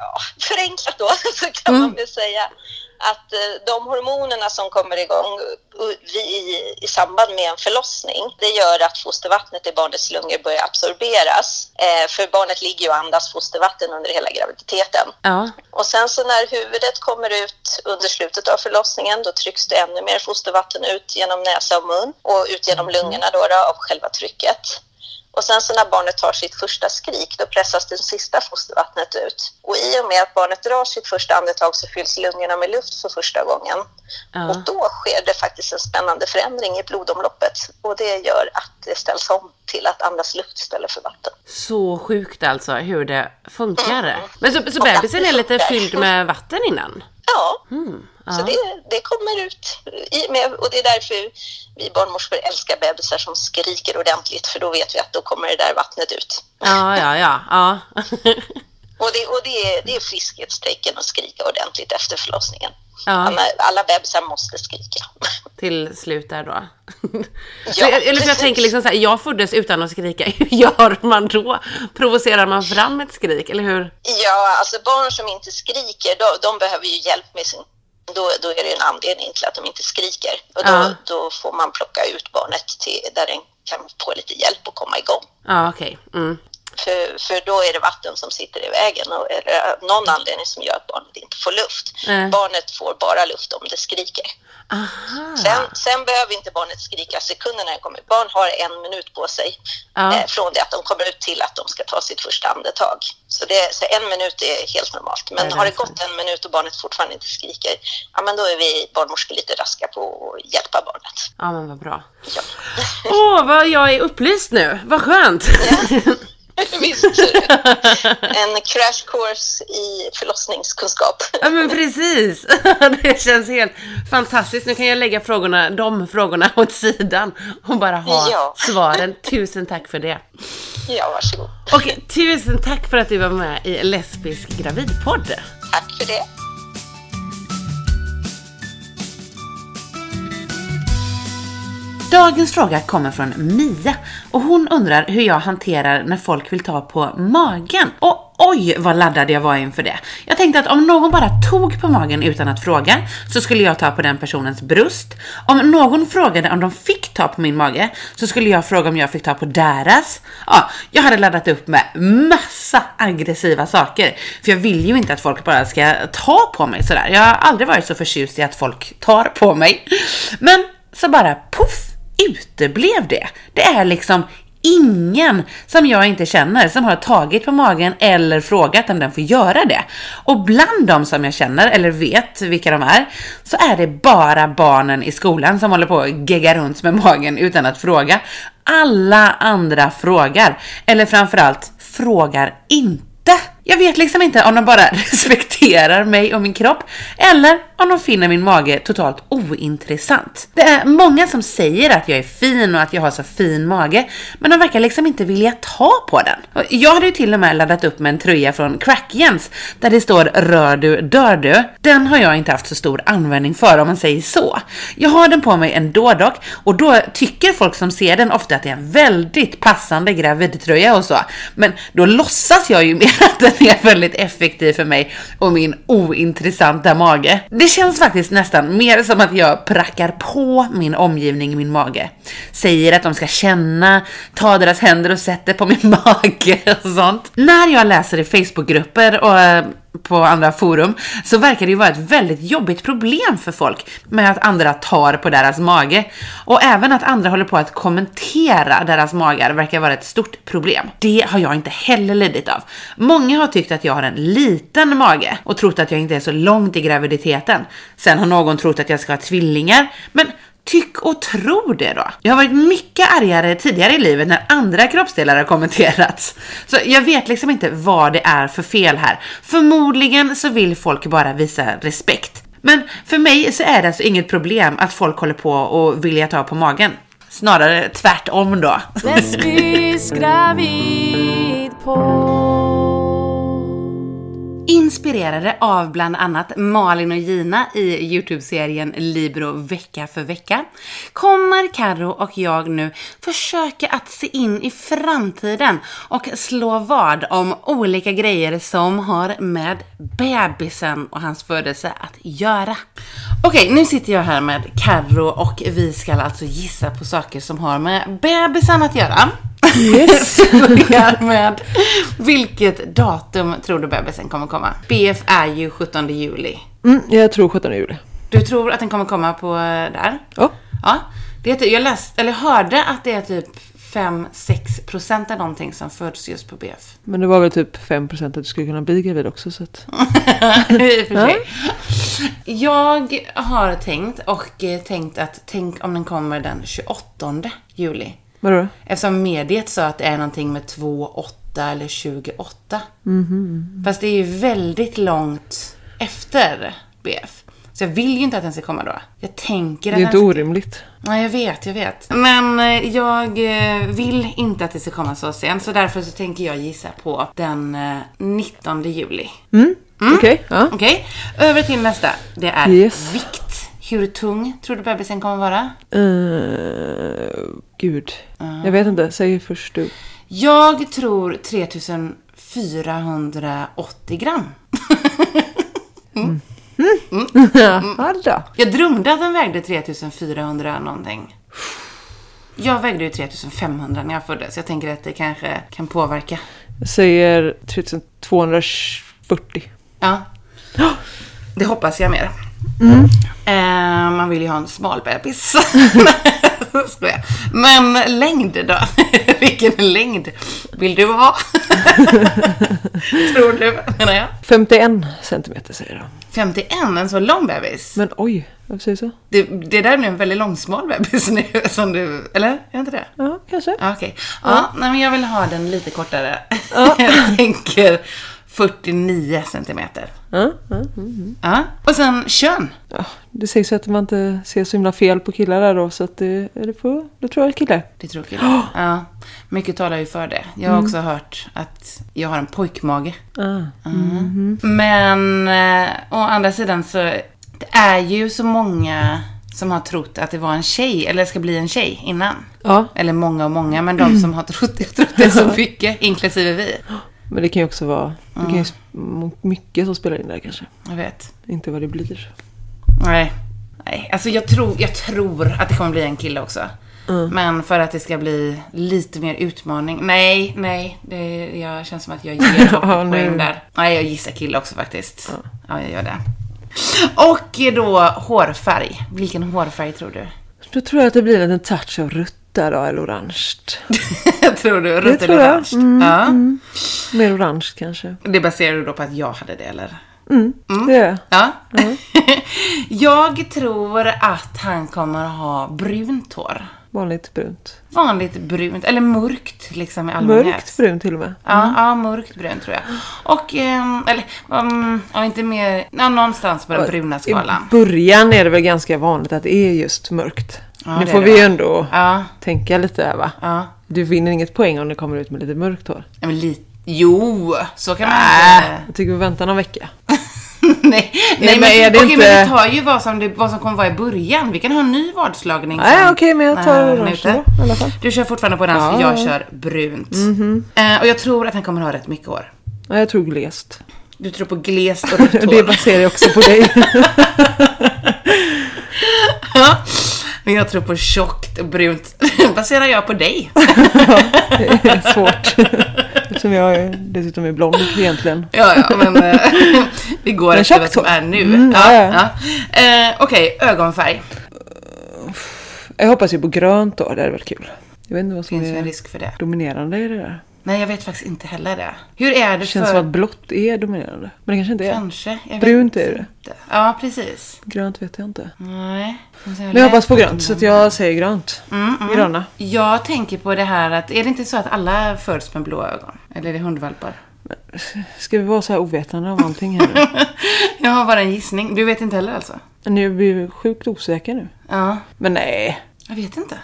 Ja, förenklat då, så kan man väl säga att eh, de hormonerna som kommer igång i, i samband med en förlossning, det gör att fostervattnet i barnets lungor börjar absorberas. Eh, för barnet ligger ju och andas fostervatten under hela graviditeten. Ja. Och sen så när huvudet kommer ut under slutet av förlossningen, då trycks det ännu mer fostervatten ut genom näsa och mun och ut genom lungorna då, då av själva trycket. Och sen så när barnet tar sitt första skrik, då pressas det sista fostervattnet ut. Och i och med att barnet drar sitt första andetag så fylls lungorna med luft för första gången. Ja. Och då sker det faktiskt en spännande förändring i blodomloppet. Och det gör att det ställs om till att andas luft istället för vatten. Så sjukt alltså hur det funkar. Men så, så bebisen är lite fylld med vatten innan? Ja, ja. så det, det kommer ut. I med, och det är därför vi barnmorskor älskar bebisar som skriker ordentligt, för då vet vi att då kommer det där vattnet ut. Ja, ja, ja. ja. Och det, och det, är, det är friskhetstecken att skrika ordentligt efter förlossningen. Ja. Alla, alla bebisar måste skrika. Till slut där då. Ja, eller för jag tänker liksom så här, jag föddes utan att skrika. Hur gör man då? Provocerar man fram ett skrik, eller hur? Ja, alltså barn som inte skriker, de, de behöver ju hjälp med sin... Då, då är det en anledning till att de inte skriker. Och då, Ja. då får man plocka ut barnet till där den kan få lite hjälp att komma igång. Ja, okej. Mm. För, för då är det vatten som sitter i vägen och, eller någon anledning som gör att barnet inte får luft. Mm. Barnet får bara luft om det skriker. Aha. Sen, sen behöver inte barnet skrika sekunder när det kommer. Barn har en minut på sig Ja. eh, från det att de kommer ut till att de ska ta sitt första andetag. Så, det, så en minut är helt normalt. Men Ja, har det det gått en minut och barnet fortfarande inte skriker, ja men då är vi barnmorskor lite raska på att hjälpa barnet. Ja, men vad bra. Ja. Åh, vad jag är upplyst nu. Vad skönt. Visst. En crash course i förlossningskunskap. Ja men precis! Det känns helt fantastiskt. Nu kan jag lägga frågorna, de frågorna åt sidan och bara ha Ja. svaren. Tusen tack för det. Ja, varsågod. Och tusen tack för att du var med i Lesbisk gravidpodd. Tack för det. Dagens fråga kommer från Mia och hon undrar hur jag hanterar när folk vill ta på magen. Och oj vad laddad jag var inför det. Jag tänkte att om någon bara tog på magen utan att fråga så skulle jag ta på den personens bröst. Om någon frågade om de fick ta på min mage så skulle jag fråga om jag fick ta på deras. Ja, jag hade laddat upp med massa aggressiva saker. För jag vill ju inte att folk bara ska ta på mig sådär. Jag har aldrig varit så förtjust i att folk tar på mig. Men så bara poff uteblev det. Det är liksom ingen som jag inte känner som har tagit på magen eller frågat om den får göra det. Och bland de som jag känner eller vet vilka de är så är det bara barnen i skolan som håller på att gegga runt med magen utan att fråga. Alla andra frågar, eller framförallt frågar inte. Jag vet liksom inte om de bara respekterar mig och min kropp eller om de finner min mage totalt ointressant. Det är många som säger att jag är fin och att jag har så fin mage, men de verkar liksom inte vilja ta på den. Och Jag hade ju till och med laddat upp med en tröja från Crack Jens där det står rör du, dör du. Den har jag inte haft så stor användning för om man säger så. Jag har den på mig ändå dock och då tycker folk som ser den ofta att det är en väldigt passande gravidtröja och så. Men då låtsas jag ju mer att den är väldigt effektiv för mig och min ointressanta mage. Det känns faktiskt nästan mer som att jag prackar på min omgivning min mage. Säger att de ska känna, ta deras händer och sätter på min mage och sånt. När jag läser i Facebookgrupper och eh, på andra forum så verkar det ju vara ett väldigt jobbigt problem för folk med att andra tar på deras mage. Och även att andra håller på att kommentera deras magar verkar vara ett stort problem. Det har jag inte heller lidit av. Många har tyckt att jag har en liten mage och trott att jag inte är så långt i graviditeten. Sen har någon trott att jag ska ha tvillingar, men Tyck och tro det då. Jag har varit mycket argare tidigare i livet när andra kroppsdelar har kommenterats. Så jag vet liksom inte vad det är för fel här. Förmodligen så vill folk bara visa respekt. Men för mig så är det alltså inget problem att folk håller på och vilja ta på magen. Snarare tvärtom då. Inspirerade av bland annat Malin och Gina i Youtube-serien Libro vecka för vecka kommer Karo och jag nu försöka att se in i framtiden och slå vad om olika grejer som har med bebisen och hans födelse att göra. Okej, nu sitter jag här med Karo och vi ska alltså gissa på saker som har med bebisen att göra. Yes. börjar med vilket datum tror du bebisen kommer komma? BF är ju 17 juli. Mm, jag tror 17 juli. Du tror att den kommer komma på eh, där? Ja. Ja. Det är, typ- jag läste, eller hörde att det är typ 5-6 procent av någonting som föds just på BF. Men det var väl typ 5% att du skulle kunna bli gravid också. Så att... Sig. Jag har tänkt och eh, tänkt att tänk om den kommer den 28 juli. Vadå? Eftersom mediet sa att det är någonting med 2, 8 eller 28. Fast det är ju väldigt långt efter BF. Så jag vill ju inte att den ska komma då. Jag tänker Det att är inte den... orimligt. Nej, jag vet, jag vet. Men eh, jag eh, vill inte att det ska komma så sent. Så därför så tänker jag gissa på den eh, 19 juli. Okej. Ja. Okej, över till nästa. Det är Yes. vikt. Hur tung tror du bebisen kommer vara? Eh, gud. Jag vet inte. Säg först du. Jag tror 3480 gram. Ja, då. Jag drömde att den vägde 3400 någonting. Jag vägde ju 3500 när jag föddes. Jag tänker att det kanske kan påverka. Jag säger 3240. Ja. Det hoppas jag mer. Eh, man vill ju ha en smal bebis. Men längd då? Vilken längd vill du ha? Tror du, menar jag. 51 centimeter säger jag. 51, en så lång bebis. Men oj, varför säger du så? Det, det där är nu en väldigt långsmal bebis nu, som du, eller? Är det inte det? Ja, kanske. Ja, Okej. Ja, nej, men jag vill ha den lite kortare. jag tänker 49 centimeter. Ja, ja. Ja. Och sen kön. Ja, det sägs ju att man inte ser så himla fel på killar där då. Så att det, är det får, då tror jag killar. Det tror jag. Ja. Mycket talar ju för det. Jag har också hört att jag har en pojkmage. Ah. Mm. Men eh, å andra sidan så det är ju så många som har trott att det var en tjej, eller ska bli en tjej innan. Ja, Eller många och många, men de som har trott det, har trott det så mycket, inklusive vi. men det kan ju också vara det kan ju mycket som spelar in där kanske. Jag vet. Inte vad det blir. Nej. Nej, alltså jag tror, jag tror att det kommer bli en kille också. Men för att det ska bli lite mer utmaning. Nej, nej. Det jag känns som att jag ger Ja, poäng där. Nej, jag gissar kille också faktiskt. Ja. jag gör det. Och då hårfärg. Vilken hårfärg tror du? Då tror jag att det blir en touch av rött där då, eller orange. tror du? Rött eller orange? ja. Mer orange kanske. Det baserar du då på att jag hade det eller? Det är jag. Ja. jag tror att han kommer ha brunt hår. Vanligt brunt. Vanligt brunt, eller mörkt liksom i allmänhet. Mörkt brunt till och med. Ja, ja, mörkt brunt tror jag. Och, ehm, eller, um, ja, inte mer, ja, någonstans på den bruna skalan. I början är det väl ganska vanligt att det är just mörkt. Ja, nu får vi ju ändå Ja, tänka lite här va. ja. Du vinner inget poäng om det kommer ut med lite mörkt hår. ja men lite, jo, så kan man Äh, inte. jag tycker vi väntar någon vecka. nej, nej, men är det okej, inte- men vi tar ju vad som, det, vad som kommer vara i början. Vi kan ha en ny vadslagning. Nej okej men jag tar den är orange. Du kör fortfarande på orange, Ja. Jag kör brunt. Eh, och jag tror att han kommer ha rätt mycket hår. Ja, jag tror glest. Du tror på glest och rött Det hår. baserar jag också på dig. Ja. Men jag tror på tjockt och brunt. baserar jag på dig. Det är svårt. Eftersom jag är, dessutom är blond egentligen. Ja, ja, men eh, vi går Men efter vad som är nu. Mm, ja, ja, ja. Eh, Okej, ögonfärg. Jag hoppas ju på grönt då, det hade varit kul. Jag vet inte vad som Finns ju en är risk för det. dominerande i det där. Nej, jag vet faktiskt inte heller det. Hur är det Det känns för... som att blått är dominerande. Men det kanske inte är. Kanske. Jag Brunt är det. inte. Ja, precis. Grönt vet jag inte. Nej. Men jag hoppas på grönt, så att jag säger grönt. Mm, Gröna. Jag tänker på det här att, är det inte så att alla föds med blå ögon? Eller är det hundvalpar? Ska vi vara så här ovetande om allting här nu? Jag har bara en gissning. Du vet inte heller alltså? Nu blir jag sjukt osäker nu. Ja, Men nej. Jag vet inte.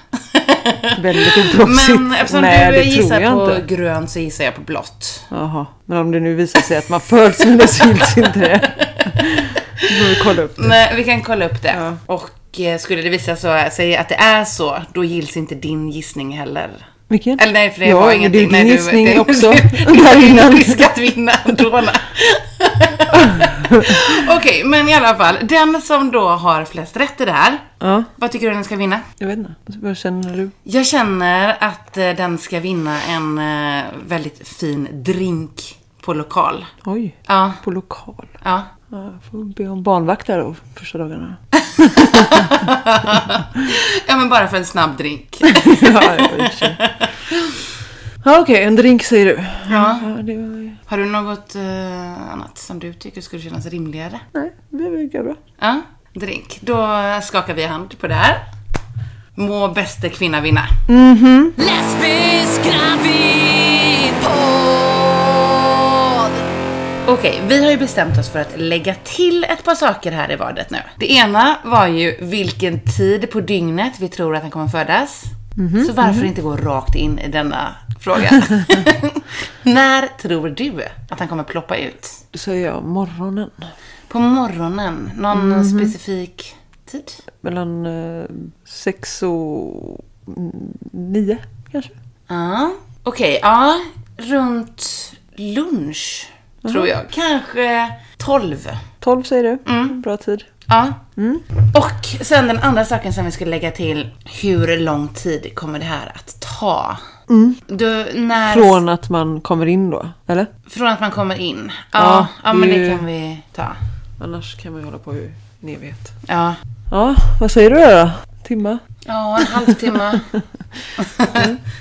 Väldigt oproffsigt. Men eftersom Nej, du det gissar på inte. grönt så gissar jag på blått. Jaha, men om det nu visar sig att man föds med det gills inte det. Då får vi kolla upp det. Nej, vi kan kolla upp det. Ja. Och eh, skulle det visa sig att det är så, då gills inte din gissning heller. Vilken? Eller nej, för det ja, var ingenting. det är din nej, gissning det, också. Det, Där det, innan. risk att vinna ändå. Okej, men i alla fall. Den som då har flest rätt i det här, Ja, vad tycker du den ska vinna? jag vet inte. Vad känner du? Jag känner att eh, den ska vinna en eh, väldigt fin drink på lokal. Oj, Ja, på lokal. ja. Ja, jag får be om barnvakt där då första dagarna. Ja, men bara för en snabb drink. ja, okej, en drink säger du. Ja. Ja, det var... Har du något eh, annat som du tycker skulle kännas rimligare? Nej, det lika bra. Ja, drink. Då skakar vi hand på det här. Må bäste kvinna vinna. Lesbisk gravidpodd. Okej, vi har ju bestämt oss för att lägga till ett par saker här i vadet nu. Det ena var ju vilken tid på dygnet vi tror att han kommer födas. Så varför inte gå rakt in i denna fråga? När tror du att han kommer ploppa ut? Säger jag morgonen. På morgonen? Någon specifik tid? Mellan eh, sex och mm, nio kanske. Ja, okej, ja. Runt lunch, tror jag. Kanske 12. Tolv säger du. Bra tid. Ja. Och sen den andra saken som vi skulle lägga till. Hur lång tid kommer det här att ta? Du, när, Från att man kommer in då, eller? från att man kommer in. Ja, Ja, ja, men det- kan vi ta. Annars kan man ju hålla på i en evighet. Ja, Ja, vad säger du då? Timma? ja en halvtimme.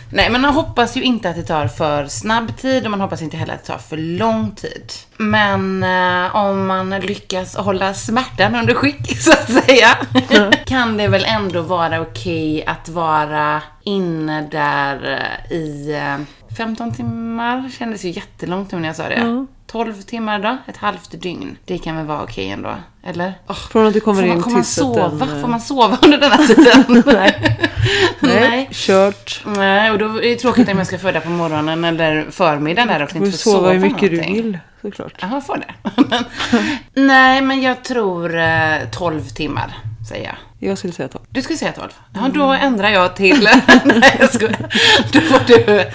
Nej, men man hoppas ju inte att det tar för snabb tid och man hoppas inte heller att det tar för lång tid. Men eh, om man lyckas hålla smärtan under skick, så att säga, kan det väl ändå vara okej att vara inne där eh, i eh, 15 timmar. Kändes ju jättelångt nu när jag sa det. Ja. 12 timmar då? Ett halvt dygn. Det kan väl vara okej ändå? Eller? Åh, Från att du kommer får man, in man att sova? den, eh, Får man sova under denna tiden? Nej. Nej, kört. Nej, och då är det tråkigt om jag ska föda på morgonen eller förmiddagen där och Du inte får få sova hur mycket du någonting. vill, såklart. Jaha, får det? Nej, men jag tror eh, 12 timmar, säger jag. Jag skulle säga tolv. Du skulle säga 12? Ja, då ändrar jag till... Nej, jag skojar. Då får du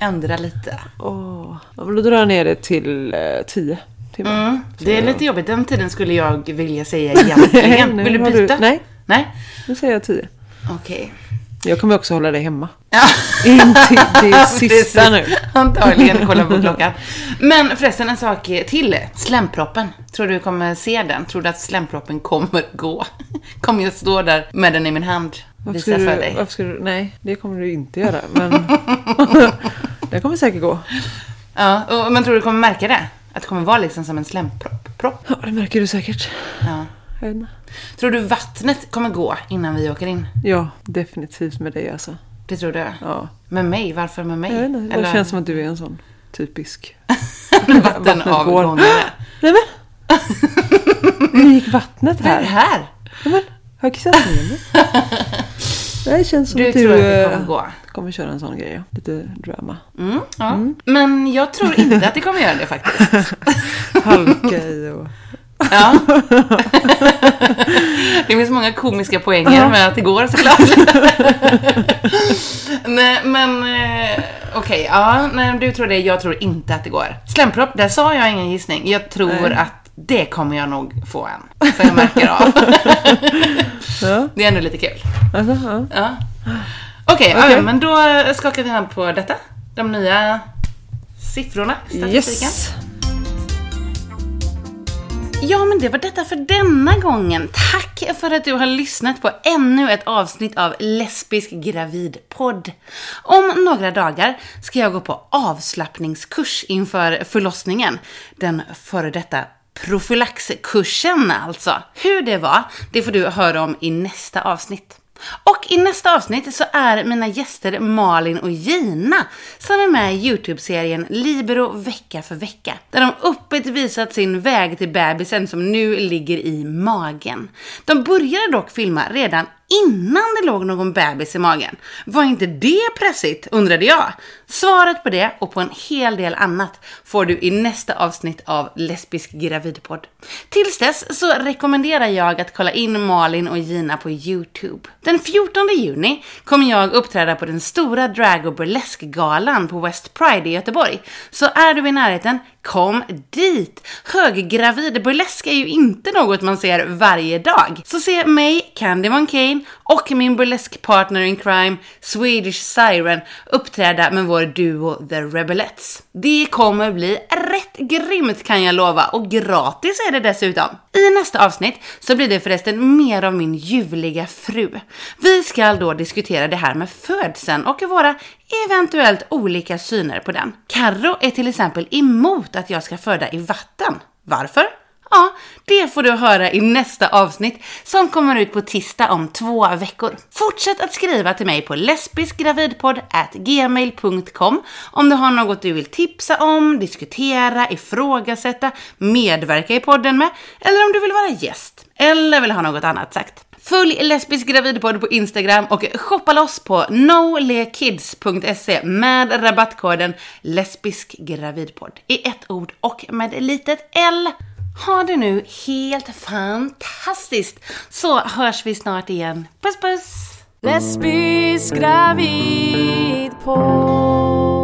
ändra lite. Åh. Men då drar jag ner det till eh, tio timmar. Mm. Det är lite jobbigt. Den tiden skulle jag vilja säga egentligen. Vill du byta? Nej, Nej? nu säger jag tio. Okej. Jag kommer också hålla dig hemma. Ja. In till det sista nu. Antagligen, kolla på klockan. Men förresten, en sak till. Slemproppen. Tror du kommer se den? Tror du att slemproppen kommer gå? Kommer jag stå där med den i min hand? Varför Visa för du, dig. varför du, nej, det kommer du inte göra. Men det kommer säkert gå. Ja, och, men tror du kommer märka det? Att det kommer vara liksom som en slempropp? Propp? Ja, det märker du säkert. Ja. Jag vet inte. Tror du vattnet kommer gå innan vi åker in? Ja, definitivt med dig alltså. Det tror du? Ja. Med mig? Varför med mig? Jag vet inte, det känns som att du är en sån typisk. vattenavgångare. Nej men! Hur gick vattnet Vad är det här? här? Nej, men, har jag kissat ner mig? Det känns som Du att tror du att det eh, kommer gå? kommer köra en sån grej. ja. Lite drama. Mm, ja. Men jag tror inte att det kommer göra det faktiskt. Halka i och... Ja. Det finns många komiska poänger med att det går såklart. nej, men eh, okej, ja, nej, du tror det, jag tror inte att det går. Slempropp, där sa jag ingen gissning. Jag tror Nej. att det kommer jag nog få en. För jag märker av. Ja, det är ändå lite kul. alltså, ja. Ja. Okej, ja, Okej. ja, men då skakar vi hand på detta. De nya siffrorna, statistiken. Yes! Ja, men det var detta för denna gången. Tack för att du har lyssnat på ännu ett avsnitt av Lesbisk gravidpodd. Om några dagar ska jag gå på avslappningskurs inför förlossningen. Den före detta profylaxkursen alltså. Hur det var, det får du höra om i nästa avsnitt. Och i nästa avsnitt så är mina gäster Malin och Gina som är med i Youtube-serien Libero vecka för vecka. Där de öppet visat sin väg till bebisen som nu ligger i magen. De började dock filma redan innan det låg någon bebis i magen? Var inte det pressigt, undrade jag. Svaret på det och på en hel del annat får du i nästa avsnitt av Lesbisk gravidpodd. Tills dess så rekommenderar jag att kolla in Malin och Gina på Youtube. Den 14 juni kommer jag uppträda på den stora drag och burleskgalan på West Pride i Göteborg. Så är du i närheten, kom dit! Höggravid burlesk är ju inte något man ser varje dag. Så se mig, Candy Moncane, Lane och min burleskpartner in crime, Swedish Siren, uppträda med vår duo The Rebelettes. Det kommer bli rätt grymt kan jag lova och gratis är det dessutom. I nästa avsnitt så blir det förresten mer av min ljuvliga fru. Vi ska då diskutera det här med födseln och våra eventuellt olika syner på den. Karro är till exempel emot att jag ska föda i vatten. Varför? Ja, det får du höra i nästa avsnitt som kommer ut på tisdag om två veckor. Fortsätt att skriva till mig på lesbiskgravidpodd@gmail.com om du har något du vill tipsa om, diskutera, ifrågasätta, medverka i podden med eller om du vill vara gäst eller vill ha något annat sagt. Följ Lesbisk gravidpodd på Instagram och shoppa loss på nolekids.se med rabattkoden lesbiskgravidpodd i ett ord och med litet L. Ha det nu helt fantastiskt så hörs vi snart igen. Puss puss! Lesbisk gravid på